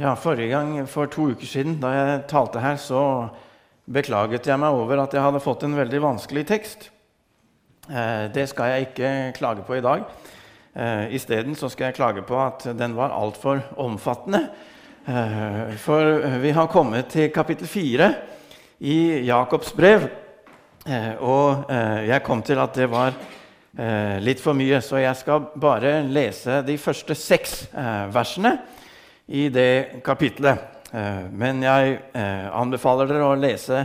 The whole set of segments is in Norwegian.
Ja, Forrige gang, for to uker siden, da jeg talte her, så beklaget jeg meg over at jeg hadde fått en veldig vanskelig tekst. Eh, det skal jeg ikke klage på i dag. Eh, Isteden skal jeg klage på at den var altfor omfattende. Eh, for vi har kommet til kapittel fire i Jakobs brev. Og jeg kom til at det var litt for mye, så jeg skal bare lese de første seks versene i det kapitlet. Eh, men jeg eh, anbefaler dere å lese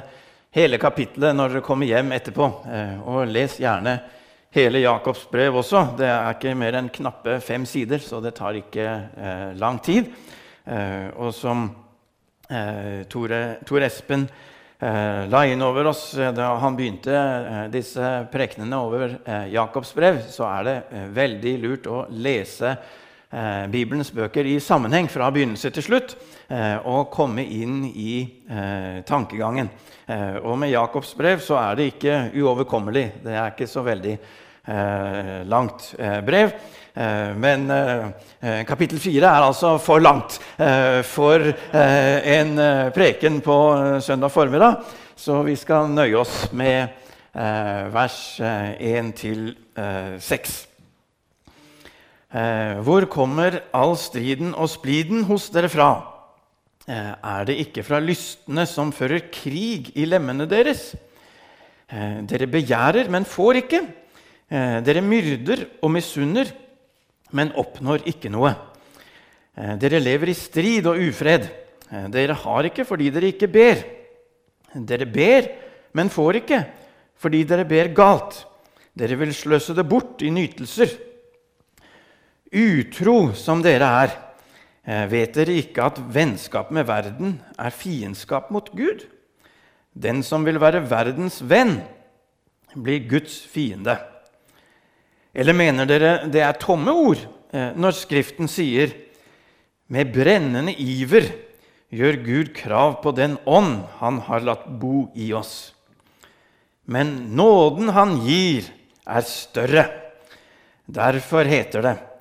hele kapitlet når dere kommer hjem etterpå. Eh, og les gjerne hele Jakobs brev også. Det er ikke mer enn knappe fem sider, så det tar ikke lang tid. Og som Tor Espen la inn over oss da han begynte disse prekenene over Jakobs brev, så er det veldig lurt å lese eh, Bibelens bøker i sammenheng fra begynnelse til slutt eh, og komme inn i eh, tankegangen. Eh, og med Jakobs brev så er det ikke uoverkommelig. Det er ikke så veldig eh, langt eh, brev. Men kapittel fire er altså for langt for en preken på søndag formiddag. Så vi skal nøye oss med vers 1 til 6. Eh, hvor kommer all striden og spliden hos dere fra? Eh, er det ikke fra lystne som fører krig i lemmene deres? Eh, dere begjærer, men får ikke. Eh, dere myrder og misunner, men oppnår ikke noe. Eh, dere lever i strid og ufred. Eh, dere har ikke fordi dere ikke ber. Dere ber, men får ikke fordi dere ber galt. Dere vil sløse det bort i nytelser. Utro som dere er, eh, vet dere ikke at vennskap med verden er fiendskap mot Gud? Den som vil være verdens venn, blir Guds fiende. Eller mener dere det er tomme ord eh, når Skriften sier med brennende iver gjør Gud krav på den ånd han har latt bo i oss. Men nåden han gir, er større. Derfor heter det:"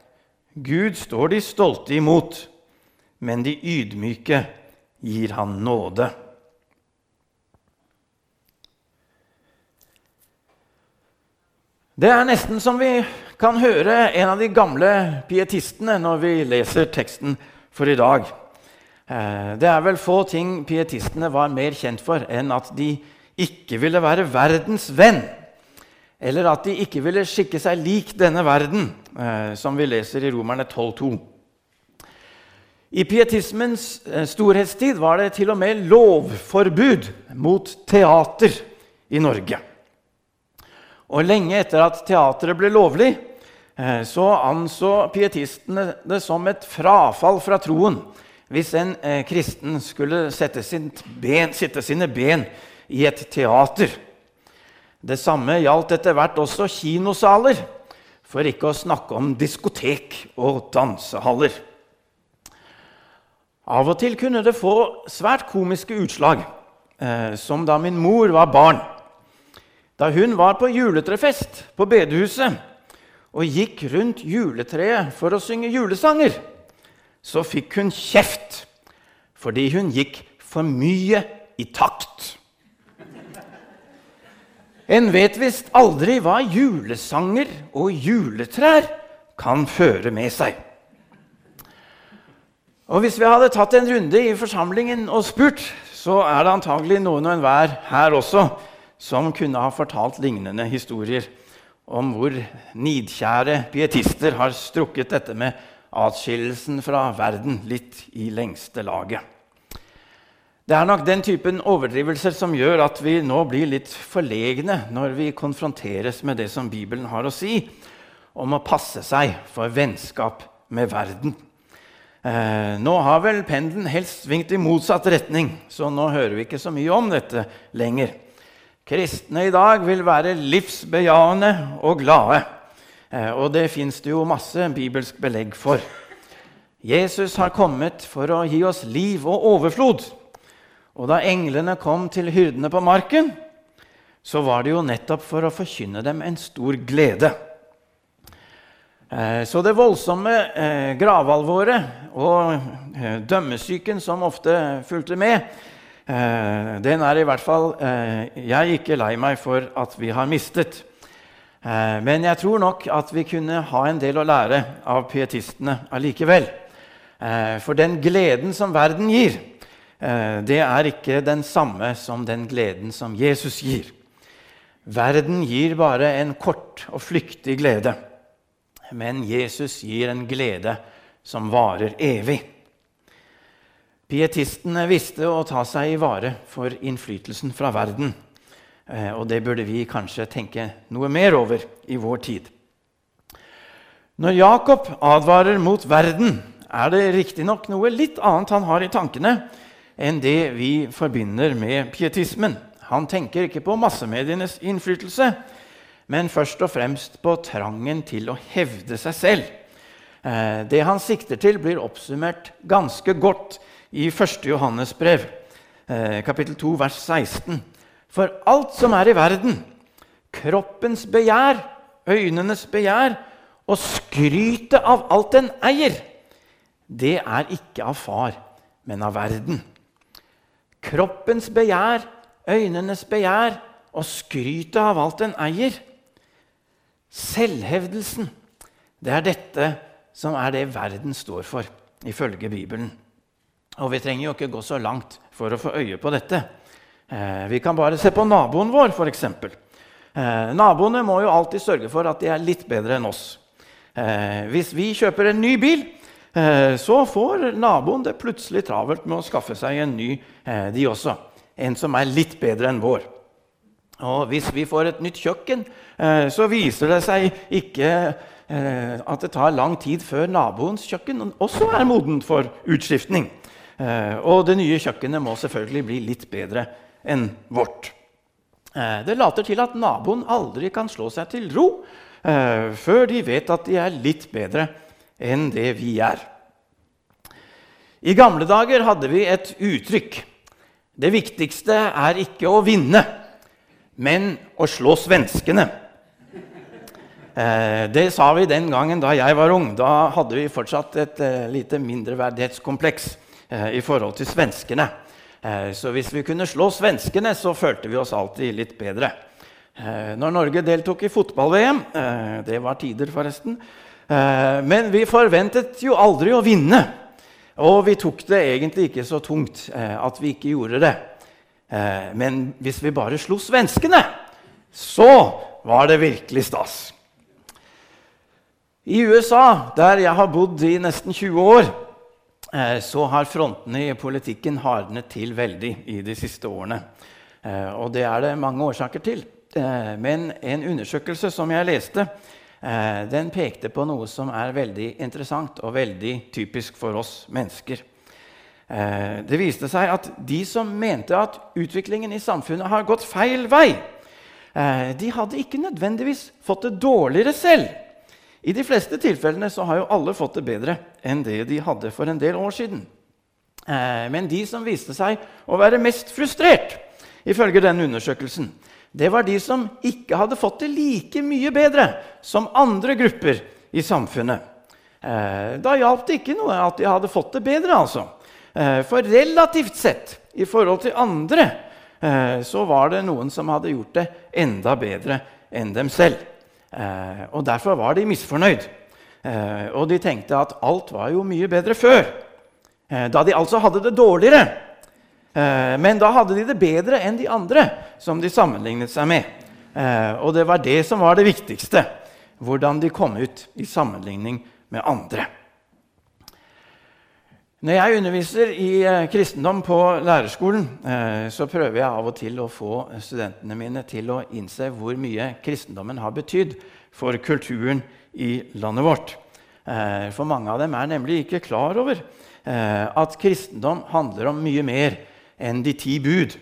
Gud står de stolte imot, men de ydmyke gir han nåde. Det er nesten som vi kan høre en av de gamle pietistene når vi leser teksten for i dag. Eh, det er vel få ting pietistene var mer kjent for enn at de ikke ville være verdens venn eller at de ikke ville skikke seg lik denne verden, som vi leser i Romerne 12,2. I pietismens eh, storhetstid var det til og med lovforbud mot teater i Norge. Og lenge etter at teateret ble lovlig, eh, så anså pietistene det som et frafall fra troen hvis en eh, kristen skulle sette, ben, sitte sine ben i et teater. Det samme gjaldt etter hvert også kinosaler, for ikke å snakke om diskotek og dansehaller. Av og til kunne det få svært komiske utslag, eh, som da min mor var barn. Da hun var på juletrefest på bedehuset og gikk rundt juletreet for å synge julesanger, så fikk hun kjeft fordi hun gikk for mye i takt. En vet visst aldri hva julesanger og juletrær kan føre med seg. Og Hvis vi hadde tatt en runde i forsamlingen og spurt, så er det antagelig noen og enhver her også som kunne ha fortalt lignende historier om hvor nidkjære pietister har strukket dette med atskillelsen fra verden litt i lengste laget. Det er nok den typen overdrivelser som gjør at vi nå blir litt forlegne når vi konfronteres med det som Bibelen har å si om å passe seg for vennskap med verden. Eh, nå har vel pendelen helst svingt i motsatt retning, så nå hører vi ikke så mye om dette lenger. Kristne i dag vil være livsbejaende og glade. Eh, og det fins det jo masse bibelsk belegg for. Jesus har kommet for å gi oss liv og overflod. Og da englene kom til hyrdene på marken, så var det jo nettopp for å forkynne dem en stor glede. Eh, så det voldsomme eh, gravalvoret og eh, dømmesyken som ofte fulgte med, den er i hvert fall jeg ikke lei meg for at vi har mistet. Men jeg tror nok at vi kunne ha en del å lære av pietistene allikevel. For den gleden som verden gir, det er ikke den samme som den gleden som Jesus gir. Verden gir bare en kort og flyktig glede, men Jesus gir en glede som varer evig. Pietistene visste å ta seg i vare for innflytelsen fra verden. Eh, og det burde vi kanskje tenke noe mer over i vår tid. Når Jakob advarer mot verden, er det riktignok noe litt annet han har i tankene enn det vi forbinder med pietismen. Han tenker ikke på massemedienes innflytelse, men først og fremst på trangen til å hevde seg selv. Eh, det han sikter til, blir oppsummert ganske godt i 1. Johannes brev, eh, kapittel 2, vers 16. For alt som er i verden, kroppens begjær, øynenes begjær og skrytet av alt den eier, det er ikke av far, men av verden. Kroppens begjær, øynenes begjær og skrytet av alt den eier. Selvhevdelsen. Det er dette som er det verden står for, ifølge Bibelen. Og vi trenger jo ikke gå så langt for å få øye på dette. Eh, vi kan bare se på naboen vår, f.eks. Eh, naboene må jo alltid sørge for at de er litt bedre enn oss. Eh, hvis vi kjøper en ny bil, så får naboen det plutselig travelt med å skaffe seg en ny, eh, de også. En som er litt bedre enn vår. Og hvis vi får et nytt kjøkken, eh, så viser det seg ikke eh, at det tar lang tid før naboens kjøkken også er modent for utskiftning. Eh, og det nye kjøkkenet må selvfølgelig bli litt bedre enn vårt. Det later til at naboen aldri kan slå seg til ro før de vet at de er litt bedre enn det vi er. I gamle dager hadde vi et uttrykk. Det viktigste er ikke å vinne men å slå svenskene. Eh, det sa vi den gangen da jeg var ung. Da hadde vi fortsatt et eh, lite mindreverdighetskompleks eh, i forhold til svenskene. Så hvis vi kunne slå svenskene, så følte vi oss alltid litt bedre. Når Norge deltok i fotball-VM Det var tider, forresten. Men vi forventet jo aldri å vinne. Og vi tok det egentlig ikke så tungt at vi ikke gjorde det. Eh, men hvis vi bare slo svenskene, så var det virkelig stas. I USA, der jeg har bodd i nesten 20 år, eh, så har frontene i politikken hardnet til veldig i de siste årene. Eh, og det er det mange årsaker til. Men en undersøkelse som jeg leste, den pekte på noe som er veldig interessant og veldig typisk for oss mennesker. Eh, det viste seg at de som mente at utviklingen i samfunnet har gått feil vei, eh, de hadde ikke nødvendigvis fått det dårligere selv. I de fleste tilfellene så har jo alle fått det bedre enn det de hadde for en del år siden. Eh, men de som viste seg å være mest frustrert, ifølge den undersøkelsen, det var de som ikke hadde fått det like mye bedre som andre grupper i samfunnet. Da hjalp det ikke noe at de hadde fått det bedre. altså. Eh, for relativt sett, i forhold til andre, eh, så var det noen som hadde gjort det enda bedre enn dem selv. Eh, og derfor var de misfornøyd. Og de tenkte at alt var jo mye bedre før. Da de altså hadde det dårligere. Men da hadde de det bedre enn de andre som de sammenlignet seg med. Og det var det som var det viktigste. Hvordan de kom ut i sammenligning med andre. Når jeg underviser i eh, kristendom på lærerskolen, eh, så prøver jeg av og til å få studentene mine til å innse hvor mye kristendommen har betydd for kulturen i landet vårt. Eh, for mange av dem er nemlig ikke klar over at kristendom handler om mye mer enn de ti bud.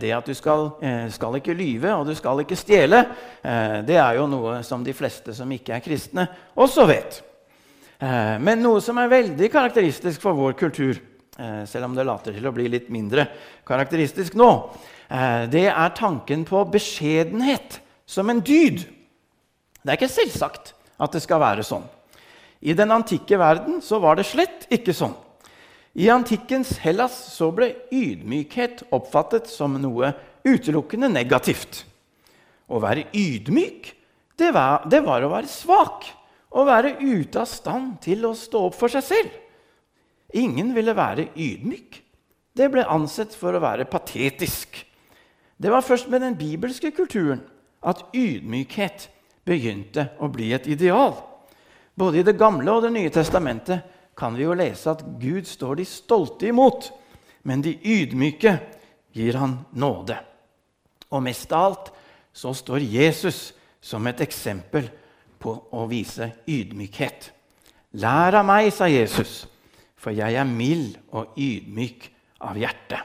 Det at du skal, skal ikke lyve og du skal ikke stjele, det er jo noe som de fleste som ikke er kristne, også vet. Eh, men noe som er veldig karakteristisk for vår kultur, eh, selv om det later til å bli litt mindre karakteristisk nå, eh, det er tanken på beskjedenhet som en dyd. Det er ikke selvsagt at det skal være sånn. I den antikke verden så var det slett ikke sånn. I antikkens Hellas så ble ydmykhet oppfattet som noe utelukkende negativt. Å være ydmyk, det var, det var å være svak. Å være ute av stand til å stå opp for seg selv. Ingen ville være ydmyk. Det ble ansett for å være patetisk. Det var først med den bibelske kulturen at ydmykhet begynte å bli et ideal. Både i Det gamle og Det nye testamentet kan vi jo lese at Gud står de stolte imot, men de ydmyke gir han nåde. Og mest av alt så står Jesus som et eksempel på å vise ydmykhet. Lær av meg, sa Jesus, for jeg er mild og ydmyk av hjerte.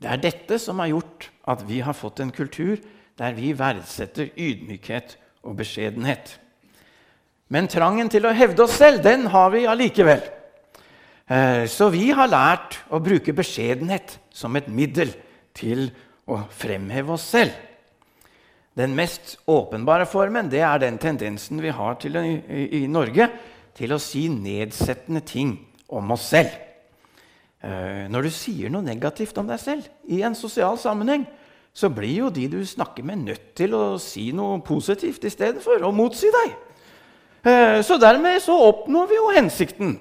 Det er dette som har gjort at vi har fått en kultur der vi verdsetter ydmykhet og beskjedenhet. Men trangen til å hevde oss selv, den har vi allikevel. Eh, så vi har lært å bruke beskjedenhet som et middel til å fremheve oss selv. Den mest åpenbare formen det er den tendensen vi har til, i, i, Norge til å si nedsettende ting om oss selv. Eh, når du sier noe negativt om deg selv i en sosial sammenheng, så blir jo de du snakker med, nødt til å si noe positivt i stedet for å motsi deg. Eh, så dermed så oppnår vi jo hensikten.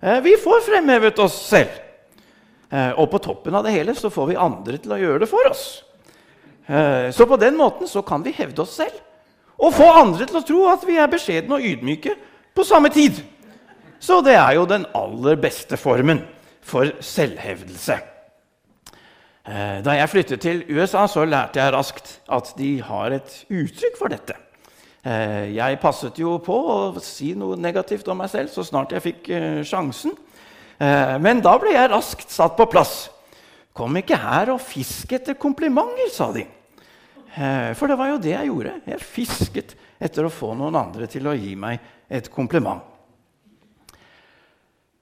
Eh, vi får fremhevet oss selv. Eh, og på toppen av det hele så får vi andre til å gjøre det for oss. Så på den måten så kan vi hevde oss selv og få andre til å tro at vi er beskjedne og ydmyke på samme tid. Så det er jo den aller beste formen for selvhevdelse. Da jeg flyttet til USA, så lærte jeg raskt at de har et uttrykk for dette. Eh, jeg passet jo på å si noe negativt om meg selv så snart jeg fikk eh, sjansen. Eh, men da ble jeg raskt satt på plass. Kom ikke her og fisk etter komplimenter, sa de. For det var jo det jeg gjorde. Jeg fisket etter å få noen andre til å gi meg et kompliment.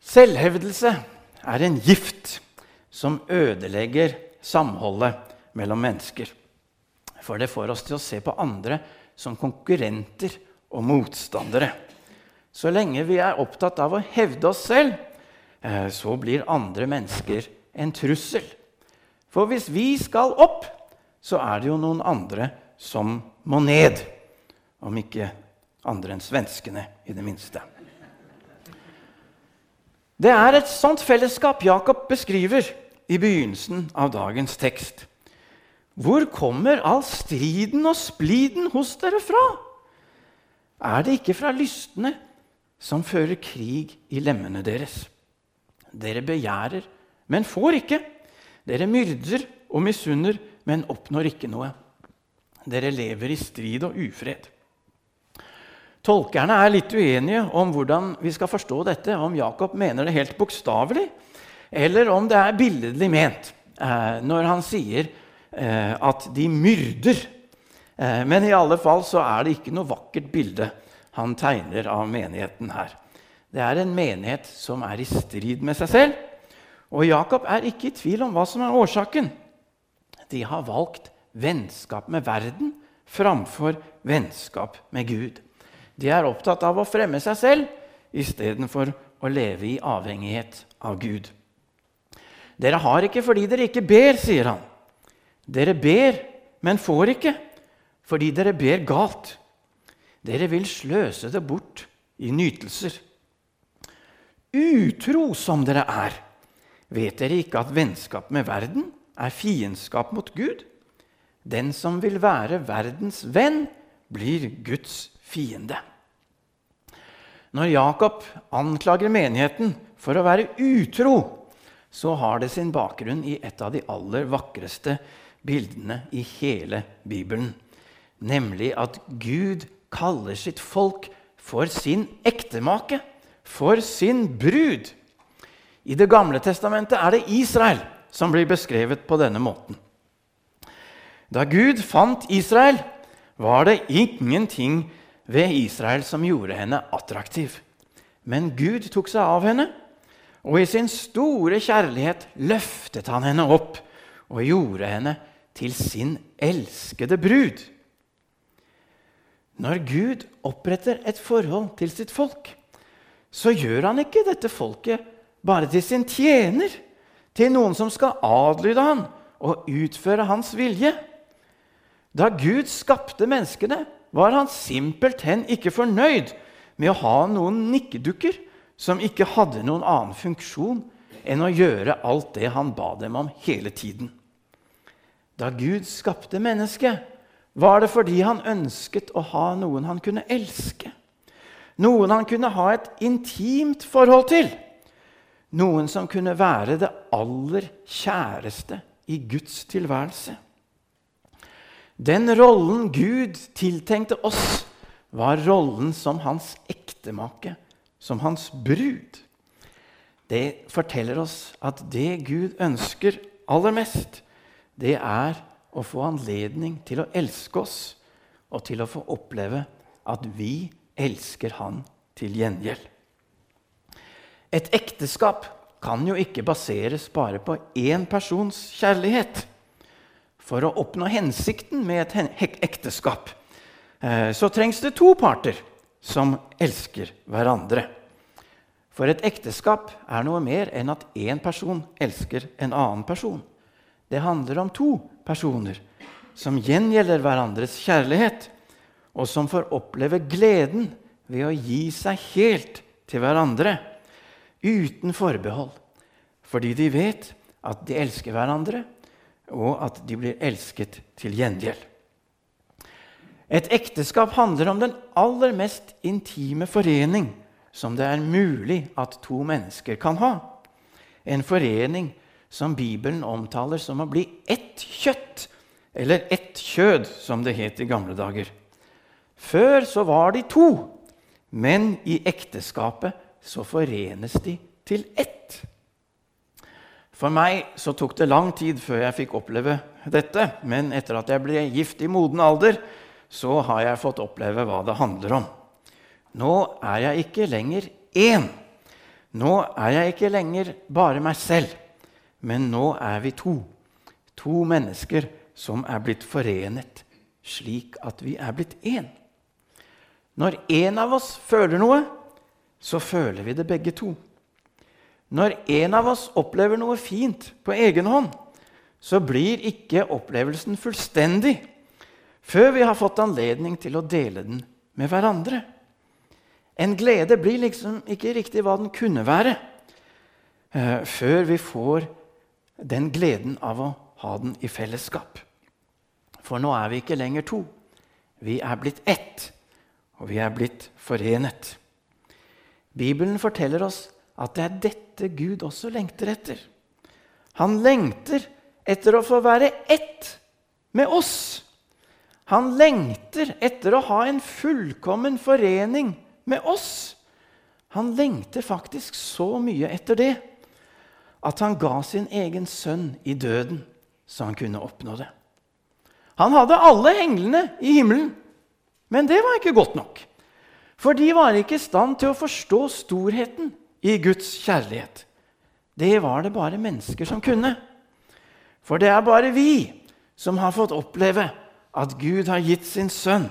Selvhevdelse er en gift som ødelegger samholdet mellom mennesker. For det får oss til å se på andre som konkurrenter og motstandere. Så lenge vi er opptatt av å hevde oss selv, eh, så blir andre mennesker en trussel. For hvis vi skal opp, så er det jo noen andre som må ned. Om ikke andre enn svenskene, i det minste. Det er et sånt fellesskap Jakob beskriver i begynnelsen av dagens tekst. Hvor kommer all striden og spliden hos dere fra? Er det ikke fra lystne som fører krig i lemmene deres? Dere begjærer, men får ikke. Dere myrder og misunner, men oppnår ikke noe. Dere lever i strid og ufred. Tolkerne er litt uenige om hvordan vi skal forstå dette, om Jakob mener det helt bokstavelig, eller om det er billedlig ment eh, når han sier at de myrder. Eh, men i alle fall så er det ikke noe vakkert bilde han tegner av menigheten her. Det er en menighet som er i strid med seg selv. Og Jakob er ikke i tvil om hva som er årsaken. De har valgt vennskap med verden framfor vennskap med Gud. De er opptatt av å fremme seg selv istedenfor å leve i avhengighet av Gud. Dere har ikke fordi dere ikke ber, sier han. Dere ber, men får ikke, fordi dere ber galt. Dere vil sløse det bort i nytelser. Utro som dere er, vet dere ikke at vennskap med verden er fiendskap mot Gud? Den som vil være verdens venn, blir Guds fiende. Når Jakob anklager menigheten for å være utro, så har det sin bakgrunn i et av de aller vakreste bildene i hele Bibelen. Nemlig at Gud kaller sitt folk for sin ektemake, for sin brud. I Det gamle testamentet er det Israel som blir beskrevet på denne måten. Da Gud fant Israel, var det ingenting ved Israel som gjorde henne attraktiv. Men Gud tok seg av henne, og i sin store kjærlighet løftet han henne opp og gjorde henne til sin elskede brud. Når Gud oppretter et forhold til sitt folk, så gjør han ikke dette folket bare til sin tjener, til noen som skal adlyde han og utføre hans vilje. Da Gud skapte menneskene, var han simpelthen ikke fornøyd med å ha noen nikkedukker som ikke hadde noen annen funksjon enn å gjøre alt det han ba dem om hele tiden. Da Gud skapte mennesket, var det fordi han ønsket å ha noen han kunne elske. Noen han kunne ha et intimt forhold til. Noen som kunne være det aller kjæreste i Guds tilværelse. Den rollen Gud tiltenkte oss, var rollen som hans ektemake, som hans brud. Det forteller oss at det Gud ønsker aller mest, det er å få anledning til å elske oss og til å få oppleve at vi elsker Han til gjengjeld. Et ekteskap kan jo ikke baseres bare på én persons kjærlighet. For å oppnå hensikten med et ekteskap eh, så trengs det to parter som elsker hverandre. For et ekteskap er noe mer enn at én person elsker en annen person. Det handler om to personer som gjengjelder hverandres kjærlighet, og som får oppleve gleden ved å gi seg helt til hverandre, uten forbehold, fordi de vet at de elsker hverandre, og at de blir elsket til gjengjeld. Et ekteskap handler om den aller mest intime forening som det er mulig at to mennesker kan ha. En forening som Bibelen omtaler som å bli ett kjøtt, eller ett kjød, som det het i gamle dager. Før så var de to, men i ekteskapet så forenes de til ett. For meg så tok det lang tid før jeg fikk oppleve dette, men etter at jeg ble gift i moden alder, så har jeg fått oppleve hva det handler om. Nå er jeg ikke lenger én. Nå er jeg ikke lenger bare meg selv. Men nå er vi to. To mennesker som er blitt forenet slik at vi er blitt én. Når en av oss føler noe, så føler vi det begge to. Når en av oss opplever noe fint på egen hånd, så blir ikke opplevelsen fullstendig før vi har fått anledning til å dele den med hverandre. En glede blir liksom ikke riktig hva den kunne være, eh, før vi får den gleden av å ha den i fellesskap. For nå er vi ikke lenger to. Vi er blitt ett, og vi er blitt forenet. Bibelen forteller oss at det er dette Gud også lengter etter. Han lengter etter å få være ett med oss. Han lengter etter å ha en fullkommen forening med oss. Han lengter faktisk så mye etter det at han ga sin egen sønn i døden, så han kunne oppnå det. Han hadde alle englene i himmelen, men det var ikke godt nok. For de var ikke i stand til å forstå storheten i Guds kjærlighet. Det var det bare mennesker som kunne. For det er bare vi som har fått oppleve at Gud har gitt sin sønn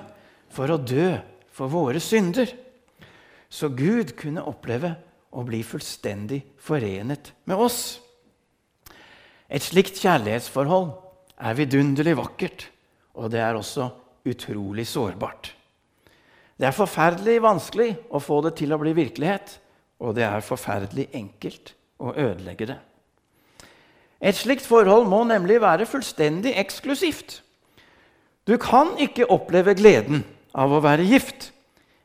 for å dø for våre synder. Så Gud kunne oppleve å bli fullstendig forenet med oss. Et slikt kjærlighetsforhold er vidunderlig vakkert, og det er også utrolig sårbart. Det er forferdelig vanskelig å få det til å bli virkelighet, og det er forferdelig enkelt å ødelegge det. Et slikt forhold må nemlig være fullstendig eksklusivt. Du kan ikke oppleve gleden av å være gift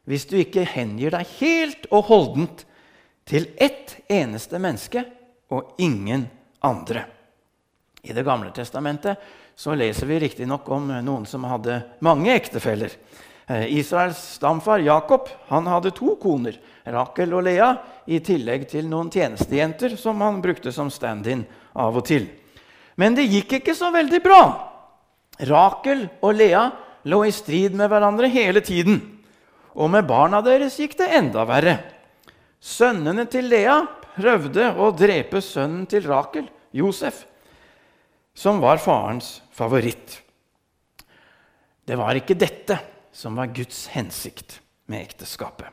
hvis du ikke hengir deg helt og holdent til ett eneste menneske og ingen andre. I Det gamle testamentet så leser vi riktignok om noen som hadde mange ektefeller. Eh, Israels stamfar Jakob han hadde to koner, Rakel og Lea, i tillegg til noen tjenestejenter som han brukte som stand-in av og til. Men det gikk ikke så veldig bra. Rakel og Lea lå i strid med hverandre hele tiden. Og med barna deres gikk det enda verre. Sønnene til Lea prøvde å drepe sønnen til Rakel, Josef, som var farens favoritt. Det var ikke dette som var Guds hensikt med ekteskapet.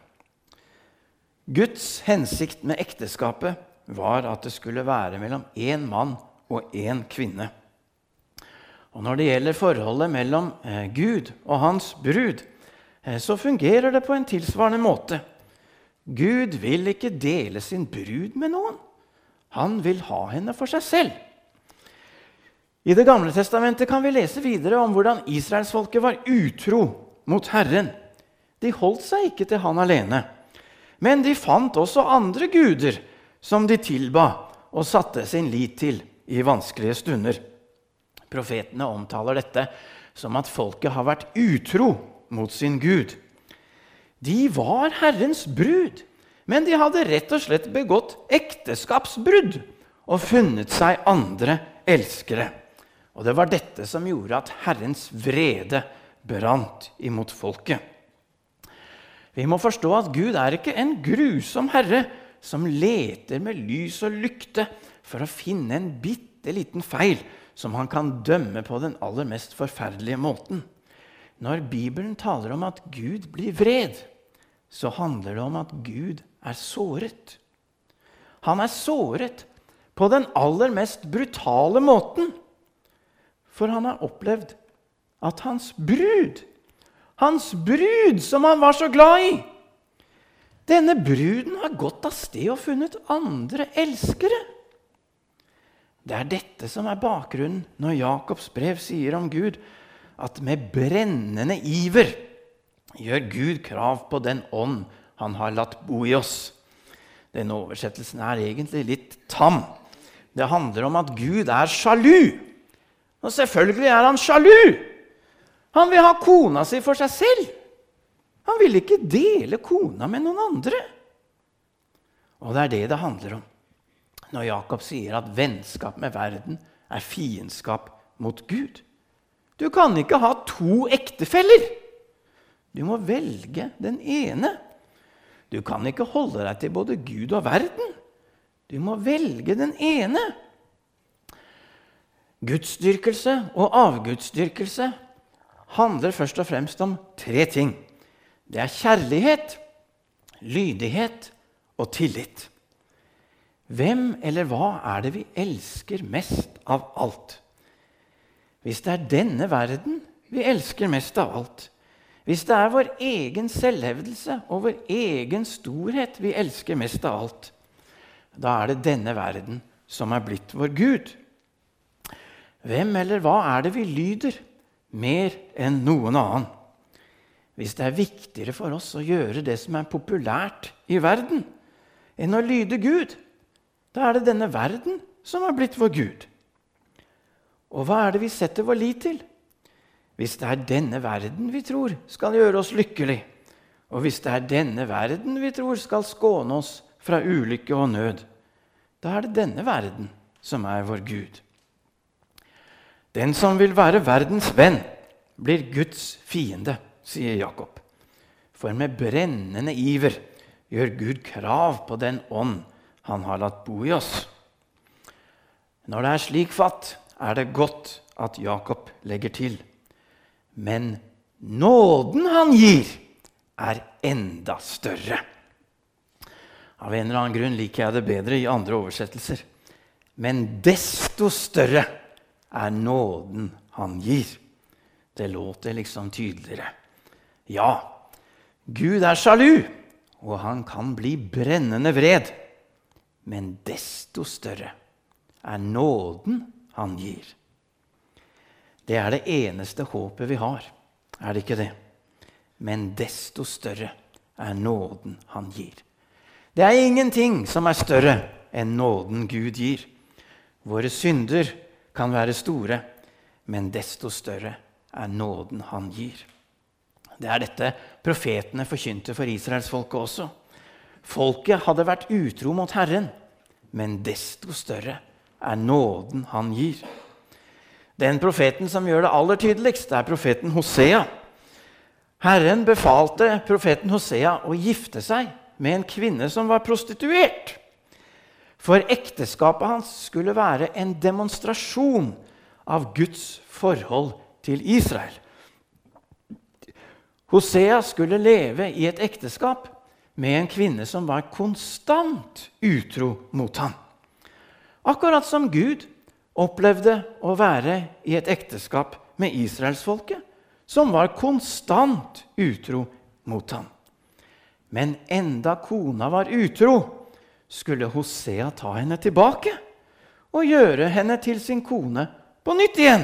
Guds hensikt med ekteskapet var at det skulle være mellom én mann og én kvinne. Og Når det gjelder forholdet mellom eh, Gud og hans brud, eh, så fungerer det på en tilsvarende måte. Gud vil ikke dele sin brud med noen. Han vil ha henne for seg selv. I Det gamle testamentet kan vi lese videre om hvordan israelsfolket var utro mot Herren. De holdt seg ikke til han alene, men de fant også andre guder som de tilba og satte sin lit til i vanskelige stunder. Profetene omtaler dette som at folket har vært utro mot sin Gud. De var Herrens brud, men de hadde rett og slett begått ekteskapsbrudd og funnet seg andre elskere. Og det var dette som gjorde at Herrens vrede brant imot folket. Vi må forstå at Gud er ikke en grusom herre som leter med lys og lykte for å finne en bitte liten feil som han kan dømme på den aller mest forferdelige måten. Når Bibelen taler om at Gud blir vred, så handler det om at Gud er såret. Han er såret på den aller mest brutale måten. For han har opplevd at hans brud, hans brud som han var så glad i Denne bruden har gått av sted og funnet andre elskere. Det er dette som er bakgrunnen når Jakobs brev sier om Gud at med brennende iver gjør Gud krav på den ånd han har latt bo i oss. Denne oversettelsen er egentlig litt tam. Det handler om at Gud er sjalu. Og selvfølgelig er han sjalu. Han vil ha kona si for seg selv. Han vil ikke dele kona med noen andre. Og det er det det handler om når Jakob sier at vennskap med verden er fiendskap mot Gud. Du kan ikke ha to ektefeller. Du må velge den ene. Du kan ikke holde deg til både Gud og verden. Du må velge den ene. Gudsdyrkelse og avgudsdyrkelse handler først og fremst om tre ting. Det er kjærlighet, lydighet og tillit. Hvem eller hva er det vi elsker mest av alt? Hvis det er denne verden vi elsker mest av alt, hvis det er vår egen selvhevdelse og vår egen storhet vi elsker mest av alt, da er det denne verden som er blitt vår Gud. Hvem eller hva er det vi lyder mer enn noen annen? Hvis det er viktigere for oss å gjøre det som er populært i verden, enn å lyde Gud, da er det denne verden som er blitt vår Gud. Og hva er det vi setter vår lit til? Hvis det er denne verden vi tror skal gjøre oss lykkelig, og hvis det er denne verden vi tror skal skåne oss fra ulykke og nød, da er det denne verden som er vår Gud. Den som vil være verdens venn, blir Guds fiende, sier Jakob. For med brennende iver gjør Gud krav på den ånd han har latt bo i oss. Når det er slik fatt, er det godt at Jakob legger til. Men nåden han gir, er enda større. Av en eller annen grunn liker jeg det bedre i andre oversettelser. Men desto større er nåden han gir. Det låter liksom tydeligere. Ja, Gud er sjalu, og han kan bli brennende vred. Men desto større er nåden han gir. Det er det eneste håpet vi har, er det ikke det? Men desto større er nåden han gir. Det er ingenting som er større enn nåden Gud gir. Våre synder kan være store, men desto større er nåden han gir. Det er dette profetene forkynte for israelsfolket også. Folket hadde vært utro mot Herren, men desto større er nåden han gir. Den profeten som gjør det aller tydeligst, er profeten Hosea. Herren befalte profeten Hosea å gifte seg med en kvinne som var prostituert. For ekteskapet hans skulle være en demonstrasjon av Guds forhold til Israel. Hosea skulle leve i et ekteskap med en kvinne som var konstant utro mot ham. Akkurat som Gud opplevde å være i et ekteskap med israelsfolket, som var konstant utro mot ham. Men enda kona var utro, skulle Hosea ta henne tilbake og gjøre henne til sin kone på nytt igjen.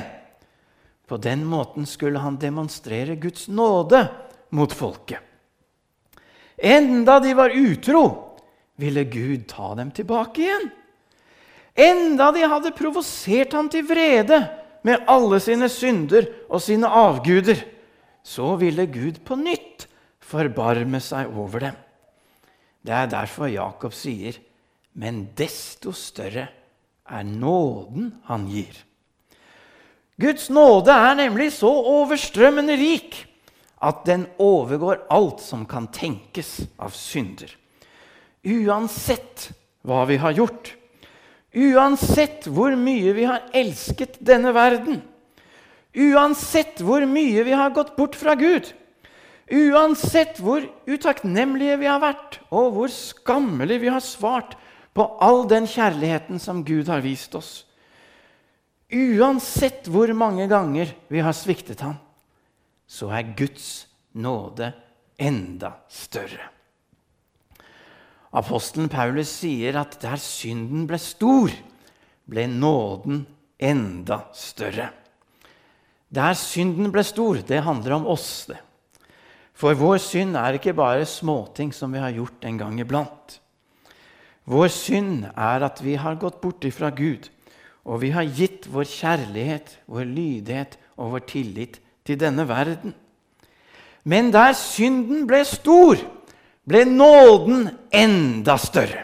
På den måten skulle han demonstrere Guds nåde mot folket. Enda de var utro, ville Gud ta dem tilbake igjen. Enda de hadde provosert ham til vrede med alle sine synder og sine avguder, så ville Gud på nytt forbarme seg over dem. Det er derfor Jakob sier, 'Men desto større er nåden han gir'. Guds nåde er nemlig så overstrømmende rik at den overgår alt som kan tenkes av synder. Uansett hva vi har gjort, uansett hvor mye vi har elsket denne verden, uansett hvor mye vi har gått bort fra Gud, Uansett hvor utakknemlige vi har vært, og hvor skammelig vi har svart på all den kjærligheten som Gud har vist oss. Uansett hvor mange ganger vi har sviktet ham, så er Guds nåde enda større. Apostelen Paulus sier at der synden ble stor, ble nåden enda større. Der synden ble stor, det handler om oss. det. For vår synd er ikke bare småting som vi har gjort en gang iblant. Vår synd er at vi har gått bort ifra Gud, og vi har gitt vår kjærlighet, vår lydighet og vår tillit til denne verden. Men der synden ble stor, ble nåden enda større.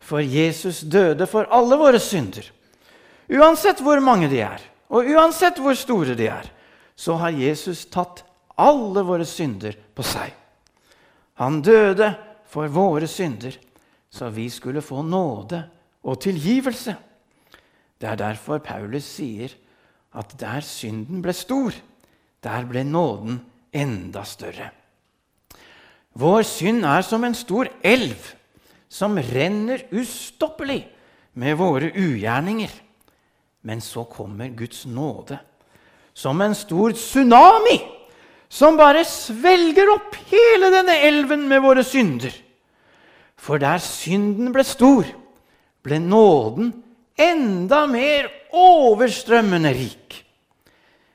For Jesus døde for alle våre synder. Uansett hvor mange de er, og uansett hvor store de er, så har Jesus tatt alle våre synder på seg. Han døde for våre synder, så vi skulle få nåde og tilgivelse. Det er derfor Paulus sier at der synden ble stor, der ble nåden enda større. Vår synd er som en stor elv som renner ustoppelig med våre ugjerninger. Men så kommer Guds nåde som en stor tsunami som bare svelger opp hele denne elven med våre synder. For der synden ble stor, ble nåden enda mer overstrømmende rik.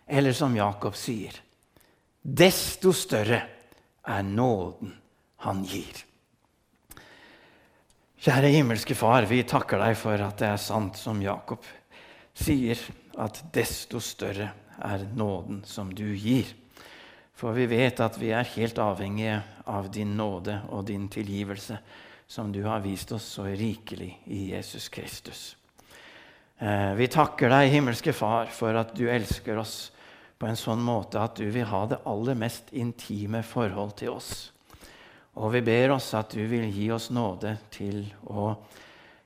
Eller som Jakob sier, desto større er nåden han gir. Kjære himmelske Far, vi takker deg for at det er sant som Jakob sier, at desto større er nåden som du gir. For vi vet at vi er helt avhengige av din nåde og din tilgivelse, som du har vist oss så rikelig i Jesus Kristus. Eh, vi takker deg, himmelske Far, for at du elsker oss en sånn måte at du vil ha det aller mest intime forhold til oss. Og vi ber oss at du vil gi oss nåde til å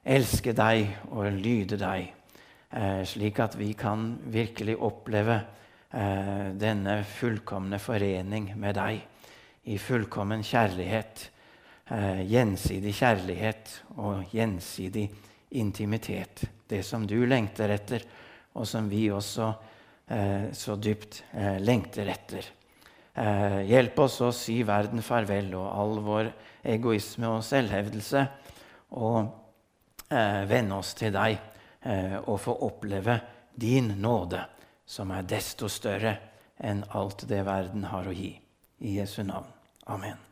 elske deg og lyde deg, eh, slik at vi kan virkelig oppleve eh, denne fullkomne forening med deg i fullkommen kjærlighet. Eh, gjensidig kjærlighet og gjensidig intimitet. Det som du lengter etter, og som vi også eh, så dypt eh, lengter etter. Eh, hjelp oss å si verden farvel og all vår egoisme og selvhevdelse, og eh, vende oss til deg og få oppleve din nåde som er desto større enn alt det verden har å gi. I Jesu navn. Amen.